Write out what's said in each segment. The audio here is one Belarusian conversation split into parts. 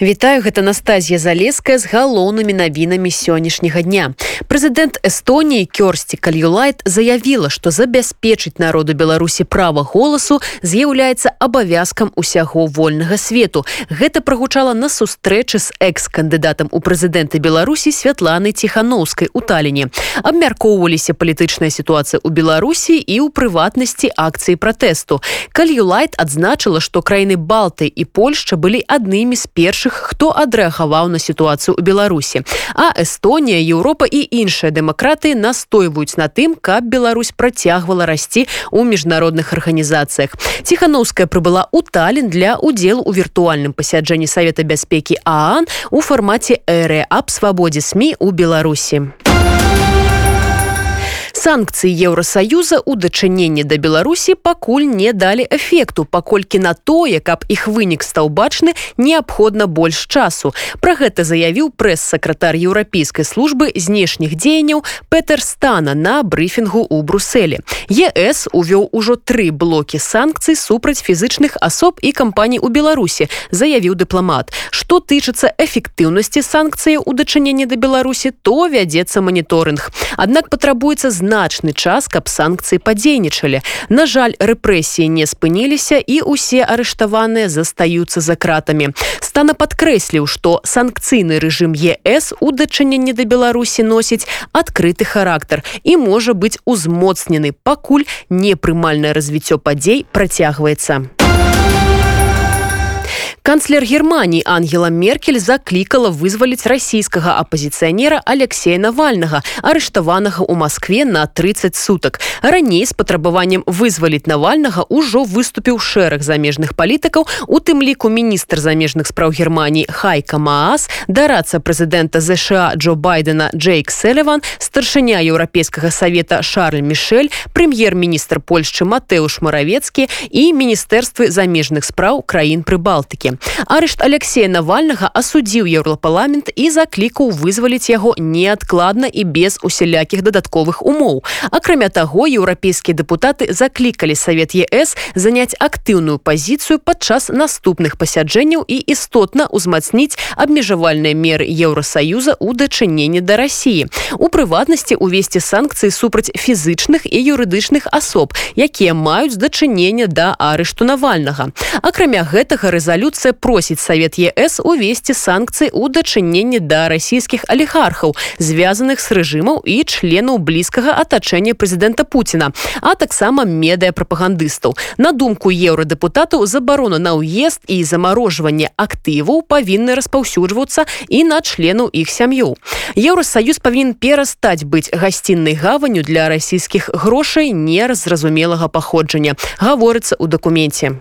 Вітаю гэта Настазія залеская з галоўнымі навінамі сённяшняга дня. Прэзідэнт Эстоніі Кёрсці Кальюлайт заявіла, што забяспечыць народу Беларусі права голасу з'яўляецца абавязкам усяго вольнага свету. Гэта прагучала на сустрэчы з экс-кандыдатам у прэзідэнты Беларусі святланы ціханаўскай у таліне. Абмяркоўваліся палітычная сітуацыя ў Беларусі і ў прыватнасці акцыі пратэсту. Кальюлайт адзначыла, што краіны Балты і Польшча былі аднымі з першых першых хто адрэагаваў на сітуацыю ў беларусі. А эстонія еўропа і іншыя дэмакраты настойваюць на тым каб Беларусь працягвала расці у міжнародных арганізацыях. Ціхановская прыбыла у талін для удзелу у віртуальным пасяджэнні савета бяспекі аан у фармаце эры аб свабодзе сМ у беларусі санкцыі еўросаюза у дачыненні да беларусі пакуль не далі эфекту паколькі на тое каб іх вынік стаў бачны неабходна больш часу. Про гэта заявіў прэс-сакратар еўрапейскай службы знешніх дзеянняў петер стана на брыфінгу у бруселі ес увёў ужо тры блокі санкцый супраць фізычных асоб і кампаній у беларусі заявіў дыпламат. Што тычыцца эфектыўнасці санкцыяў у дачыненні да беларусі то вядзецца маніторынг. Аднак патрабуецца зна значны час каб санкцыі падзейнічалі. На жаль рэпрэсіі не спыніліся і усе арыштаваныя застаюцца за кратамі. Стана падкрэсліў што санкцыйны рэжым ес у дачыненні да беларусі носіць адкрыты характар і можа быць узмоцнены пакуль непрымальнае развіццё падзей працягваецца канцлер германии ангела меркель заклікала вызваліць расійскага апозіцыянера алексея навальнага арыштаванага ў москве на 30 суток. Раней з патрабаваннем вызваліць навальнага ўжо выступіў шэраг замежных палітыкаў у тым ліку міністр замежных спраў германии хайка маас дарацца прэзідэнта ЗША джо байдена джейк селеван старшыня еўрапейскага савета шарль мишель прэм'ер-міністр польшчы матэуш маравецкі і міністэрствы замежных спраў краін прыбалтыкі арышт алексея навальнага асудзіў еўрапаламент і заклікаў вызваліць яго неадкладна і без усялякіх дадатковых умоў акрамя таго еўрапейскія дэпутаты заклікалі савет ес заняць актыўную пазіцыю падчас наступных пасяджэнняў і істотна ўзмацніць абмежавальныя меры еўросаюза у дачыненні да рассіі у прыватнасці увесці санкцыі супраць фізычных і юрыдычных асоб якія маюць дачынення да арышту навальнага. Акрамя гэтага рэзалюцыя Францыя просіць савет ЕС увесці санкцыі ў дачыненні да расійскіх алігархаў звязаных з рэжымаў і членаў блізкага атачэння прэзідэнта Пуціна а таксама медыяпрапагандыстаў на думку еўрадэпутатаў забарона на ўезд і замарожванне актываў павінны распаўсюджвацца і на членаў іх сям'ёў еўросаюз павінен перастаць быць гасціннай гаванню для расійскіх грошай неразразумелага паходжання гаворыцца ў дакуменце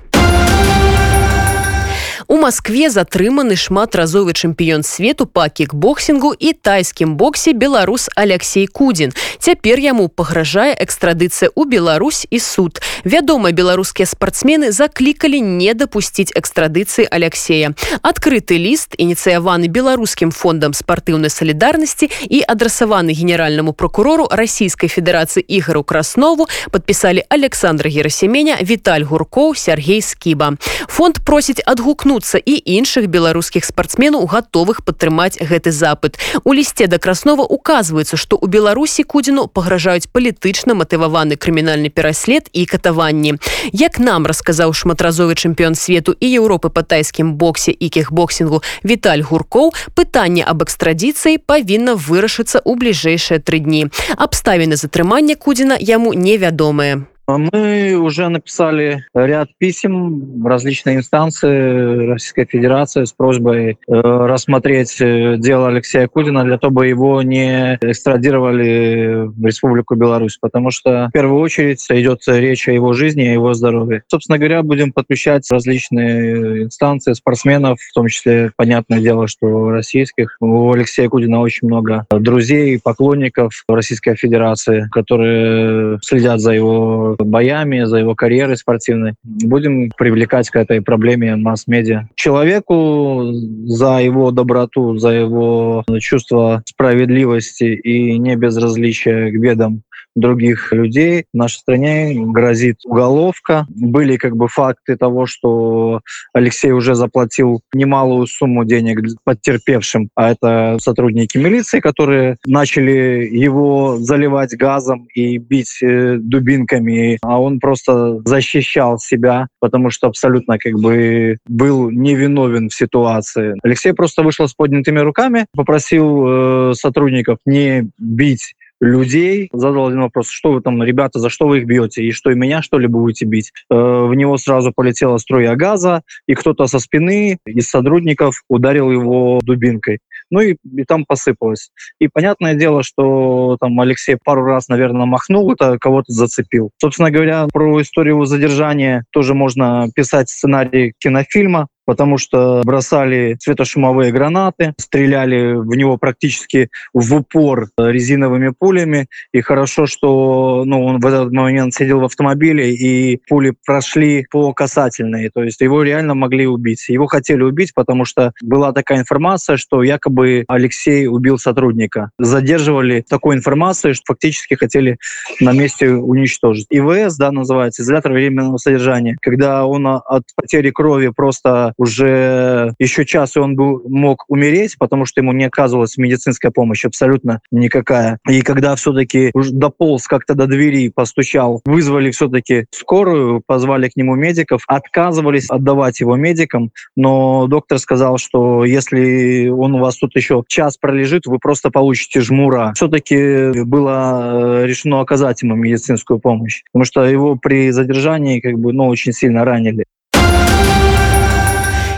У Маскве затрыманы шматразовы чэмпіён свету па кікбоксінгу і тайскім боксе беларус Алексей Кудзін. Цяпер яму пагражае экстрадыцыя ў Беларусь і суд. Вядома, беларускія спартсмены заклікалі не дапусціць экстрадыцыі Алексея. Адкрыты ліст, ініцыяваны беларускім фондам спартыўнай салідарнасці і адрасаваны генеральнаму прокурору расійскай федэрацыі ігару краснову падпісалі Александра Герасеменя, Віталь Гуркоў, Сергей Скіба. Фонд просіць адгукнуць імкнуцца і іншых беларускіх спартсменаў гатовых падтрымаць гэты запыт. У лісце да краснова указваецца што ў беларусі кудзіну пагражаюць палітычна матываваны крымінальны пераслед і катаванні. Як нам расказаў шматразовы чэмпіён свету і еўропы па тайскім боксе і кехбоксінгу віталь гуркоў пытанне аб экстрадіцыі павінна вырашыцца ў бліжэйшыя тры дні. Абставіны затрымання кудзіна яму невядомыя Мы уже написали ряд писем различные инстанции Российской Федерации с просьбой э, рассмотреть э, дело Алексея Кудина для того, чтобы его не экстрадировали в Республику Беларусь, потому что в первую очередь идет речь о его жизни, о его здоровье. Собственно говоря, будем подключать различные инстанции спортсменов, в том числе, понятное дело, что российских. У Алексея Кудина очень много друзей, поклонников Российской Федерации, которые следят за его боями, за его карьерой спортивной. Будем привлекать к этой проблеме масс-медиа. Человеку за его доброту, за его чувство справедливости и не безразличия к бедам других людей. В нашей стране грозит уголовка. Были как бы факты того, что Алексей уже заплатил немалую сумму денег потерпевшим, а это сотрудники милиции, которые начали его заливать газом и бить э, дубинками, а он просто защищал себя, потому что абсолютно как бы был невиновен в ситуации. Алексей просто вышел с поднятыми руками, попросил э, сотрудников не бить людей, задал один вопрос, что вы там, ребята, за что вы их бьете, и что и меня, что ли, будете бить? Э, в него сразу полетела струя газа, и кто-то со спины из сотрудников ударил его дубинкой. Ну и, и там посыпалось. И понятное дело, что там Алексей пару раз, наверное, махнул, это кого-то зацепил. Собственно говоря, про историю его задержания тоже можно писать сценарий кинофильма потому что бросали светошумовые гранаты, стреляли в него практически в упор резиновыми пулями. И хорошо, что ну, он в этот момент сидел в автомобиле, и пули прошли по касательной. То есть его реально могли убить. Его хотели убить, потому что была такая информация, что якобы Алексей убил сотрудника. Задерживали такой информацией, что фактически хотели на месте уничтожить. ИВС, да, называется, изолятор временного содержания. Когда он от потери крови просто уже еще час, и он был, мог умереть, потому что ему не оказывалась медицинская помощь абсолютно никакая. И когда все-таки дополз как-то до двери, постучал, вызвали все-таки скорую, позвали к нему медиков, отказывались отдавать его медикам, но доктор сказал, что если он у вас тут еще час пролежит, вы просто получите жмура. Все-таки было э, решено оказать ему медицинскую помощь, потому что его при задержании как бы, ну, очень сильно ранили.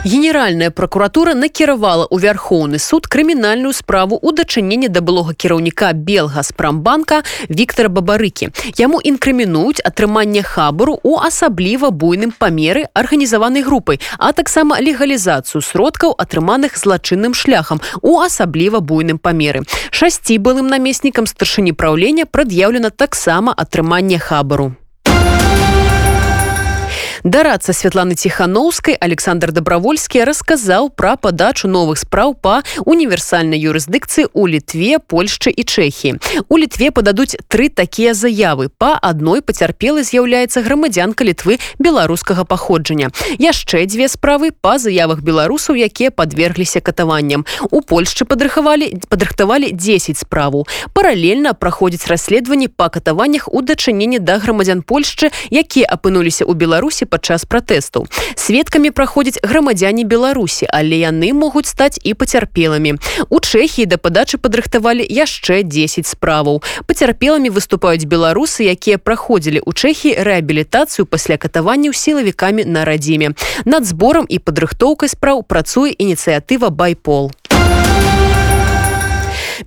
Генеральная прокуратура накіравала ў вярхоўны суд крымінальную справу у дачыненні да былога кіраўніка белгаспрамбанка Віктора бабарыкі. Яму інкрымінуюць атрыманне хабару у асабліва буйным памеры арганізаванай групай а таксама легалізацыю сродкаў атрыманых злачынным шляхам у асабліва буйным памеры. Шасці былым намеснікам старшыні праўлення прад'яўлена таксама атрыманне хабару дарацца Святланы ціхановскай Александр добровольскі расказаў пра падачу новых спраў па універсальнай юрысдыкцыі у літве Польшчы і Чэхі у літве пададуць тры такія заявы. Па адной пацярпелы з'яўляецца грамадзянка літвы беларускага паходжання яшчэ дзве справы па заявах беларусаў якія подвергліся катаванням. У Польшчы падрыхавалі падрыхтавалі 10 справу паралельна праходзіць расследаванні па катаваннях у дачыненні да грамадзян Польшчы якія апынуліся ў беларусі падчас пратэсту. Сведкамі праходзяць грамадзяне беларусі але яны могуць стаць і пацярпелымі. У чэхіі да падачы падрыхтавалі яшчэ 10 справаў. Пацярпелымі выступаюць беларусы якія праходзілі у чэхі рэабілітацыю пасля катаванняў сілавікамі на радзіме. Над зборам і падрыхтоўкай спраў працуе ініцыятыва байпол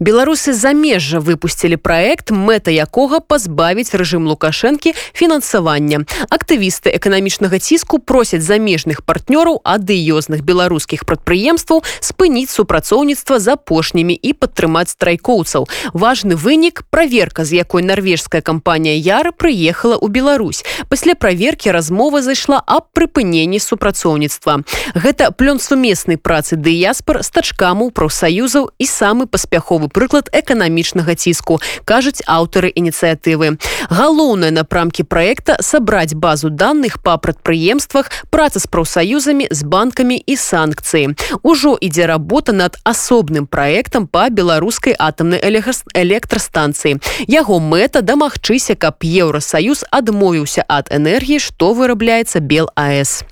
беларусы замежжа выпусцілі проект мэта якога пазбавіць рэжым лукашэнкі фінансавання. Актывісты эканамічнага ціску просяць замежных партнёраў адыёзных беларускіх прадпрыемстваў спыніць супрацоўніцтва з апошнімі і падтрымаць страйкоўцаў. Важны вынік праверка з якой нарвежская кампанія яра прыехала ў Беларусь. Пасля праверкі размова зайшла аб прыпыненні супрацоўніцтва. Гэта плён сумеснай працы дыяспор стачкаму профсаюзаў і самы паспяховы прыклад эканамічнага ціску кажуць аўтары ініцыятывы. Галоўнае напрамкі проекта сабраць базу данных па прадпрыемствах праца з прафсаюзамі з банкамі і санкцыі. Ужо ідзе работа над асобным проектам по беларускай атамнай электрастанцыі. Яго мэта дамагчыся каб еўросаюз адмовіўся ад энергіі што вырабляецца бел аэс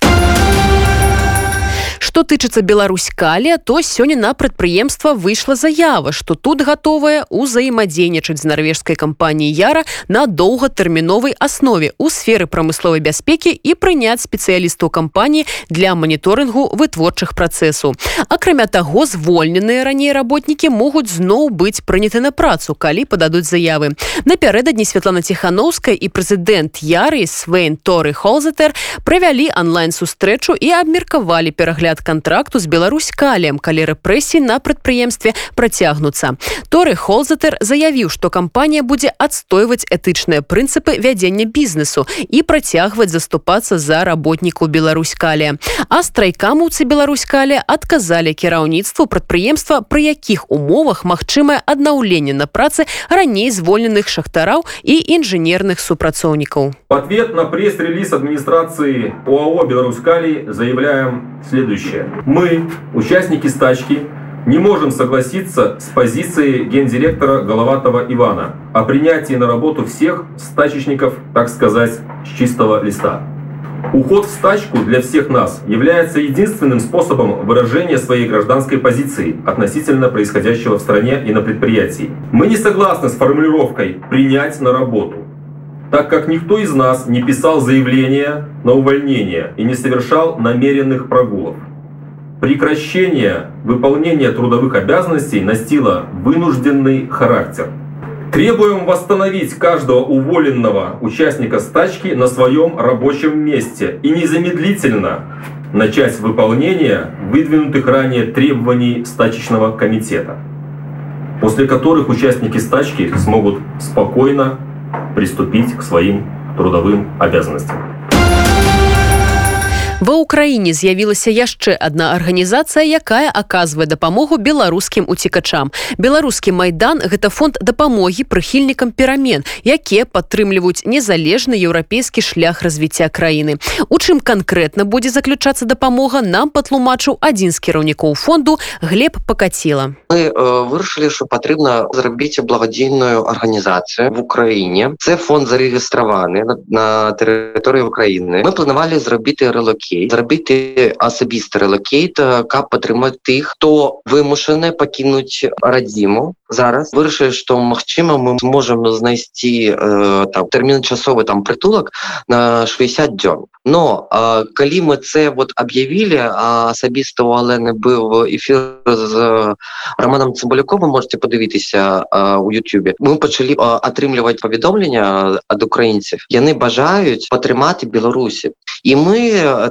Што тычыцца Беларусь калія, то сёння на прадпрыемства выйшла заява, што тут гатовая ўзаемадзейнічаць з нарвежскай кампаніяй Яра на доўгатэрміновай аснове ў сферы прамысловай бяспекі і прыняць спецыялістаў кампаніі для маніторынгу вытворчых працэсу. Акрамя таго, звольненыя раней работнікі могуць зноў быць прыняты на працу, калі пададуць заявы. Напярэдадні Святлана Ціхановская і прэзідэнт Яры Свейн Торы Холзетер правялі онлайн-сустрэчу і абмеркавалі перагляд ад кантракту з Беларусь калем калі рэпрэсіі на прадпрыемстве працягнуцца торы холзатер заявіў што кампанія будзе адстойваць этычныя прынцыпы вядзення бізнесу і працягваць заступацца за работнікаў Беларусь кале а страйкамуцы Беларусь кале адказалі кіраўніцтву прадпрыемства пры якіх умовах магчымае аднаўленне на працы раней звольненых шахтараў і інжынерных супрацоўнікаў в ответ на пресс-релиз администрации ОАО «Беларускалий» заявляем следующее. Мы, участники стачки, не можем согласиться с позицией гендиректора Головатого Ивана о принятии на работу всех стачечников, так сказать, с чистого листа. Уход в стачку для всех нас является единственным способом выражения своей гражданской позиции относительно происходящего в стране и на предприятии. Мы не согласны с формулировкой «принять на работу», так как никто из нас не писал заявления на увольнение и не совершал намеренных прогулов. Прекращение выполнения трудовых обязанностей носило вынужденный характер. Требуем восстановить каждого уволенного участника стачки на своем рабочем месте и незамедлительно начать выполнение выдвинутых ранее требований стачечного комитета, после которых участники стачки смогут спокойно приступить к своим трудовым обязанностям. Ва ўкраіне з'явілася яшчэ адна арганізацыя, якая аказвае дапамогу беларускім уцікачам. Беларускі майдан гэта фонд дапамогі прыхільнікам перамен, якія падтрымліваюць незалежны еўрапейскі шлях развіцця краіны. У чым канкрэтна будзе заключацца дапамога нам патлумачыў адзін з кіраўнікоў фонду глеб пакаціла. Мы э, вырашылі, што патрэбна зрабіць благадзейную арганізацыю в Украіне. Це фонд зарэгістраваны на, тэрыторыі Украіны. Мы планавалі зрабіць рэлокі релокейт. Зрабіць асабісты релокейт каб падтрымаць тых хто вымушаны пакінуць радзіму. Зараз вырашылі што магчыма мы зможам знайсці э, там тэрмінчасовы там прытулак на 60 дзён но э, калі мы це вот аб'явілі асабіста у алены быў эфир з романом цымбалюкова можете подывіцеся у Ютубе мы пачалі атрымліваць паведомлення ад украінцев яны бажаюць падтрымаць беларусі і мы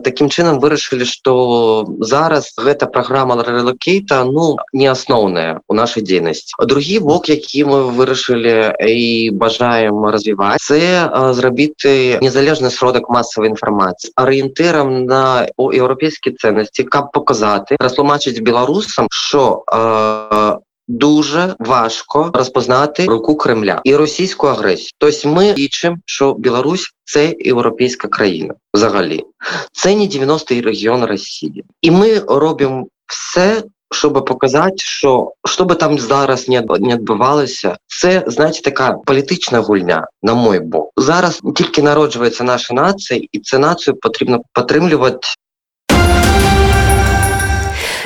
таким чынам вырашылі что зараз гэта программа релокейта ну не асноўная у нашай дзейнасці другі бок які мы вырашылі і бажаем развіваць зрабіты незалежны сродак масавай інфармацыі арыентырам на еўрапейскі ценнасці каб показаты растлумачыць беларусам що у дуже важко розпознати руку Кремля і російську агресію. Тобто ми лічимо, що Білорусь це європейська країна взагалі. Це не 90-й регіон Росії. І ми робимо все, щоб показати, що що би там зараз не не відбувалося, це знаєте, така політична гульня на мой бок. Зараз тільки народжується наша нація, і цю націю потрібно підтримувати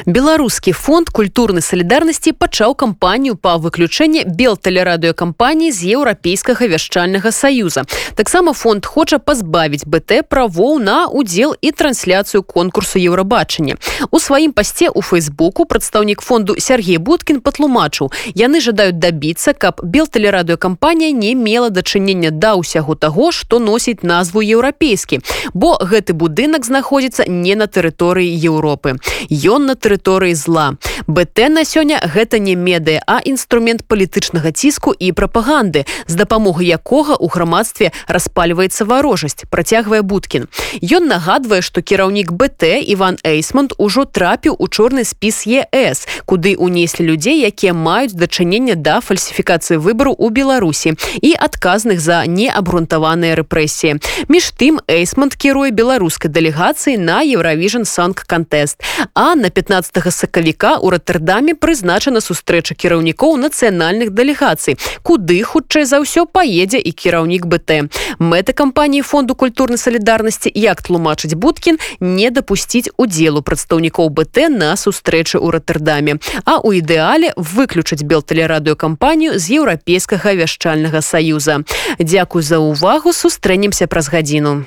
беларускі фонд культурнай салідарнасці пачаў кампанію па выключэнні белтэлерадыёкампаніі з еўрапейскага вяшчальнага саюза. Таксама фонд хоча пазбавіць бт правоў на удзел і трансляцыю конкурсу еўрабачання. У сваім пасце у фейсбуку прадстаўнік фонду Сергей будкін патлумачыў яны жадаюць дабіцца каб белтэлерадыёкампанія не мела дачынення да ўсяго таго што носіць назву еўрапейскі бо гэты будынак знаходзіцца не на тэрыторыі Еўропы. Ён на тэры тэрыторыі зла. БТ на сёння гэта не медыя, а інструмент палітычнага ціску і прапаганды, з дапамогай якога ў грамадстве распальваецца варожасць, працягвае будкін. Ён нагадвае, што кіраўнік БТ Іван Эйсмонт ужо трапіў у чорны спіс ЕС, куды унеслі людзей, якія маюць дачыненне да фальсіфікацыі выбару ў Беларусі і адказных за неабрунтаваныя рэпрэсіі. Між тым Эйсмонт кіруе беларускай дэлегацыі на Еўравіжн Санк Кантэст, а на 15 15 сакавіка у роттердаме прызначана сустрэча кіраўнікоў нацыянальных дэлегацый. Куды хутчэй за ўсё паедзе і кіраўнік бт мэта кампаніі фонду культурнай салідарнасці як тлумачыць будкін не дапусціць удзелу прадстаўнікоў бт на сустрэчы ў роттердаме а у ідэале выключыць белтэлерадыёкампанію з еўрапейскага вяшчальнага саюза. Дякую за ўвагу сустрэнемся праз гадзіну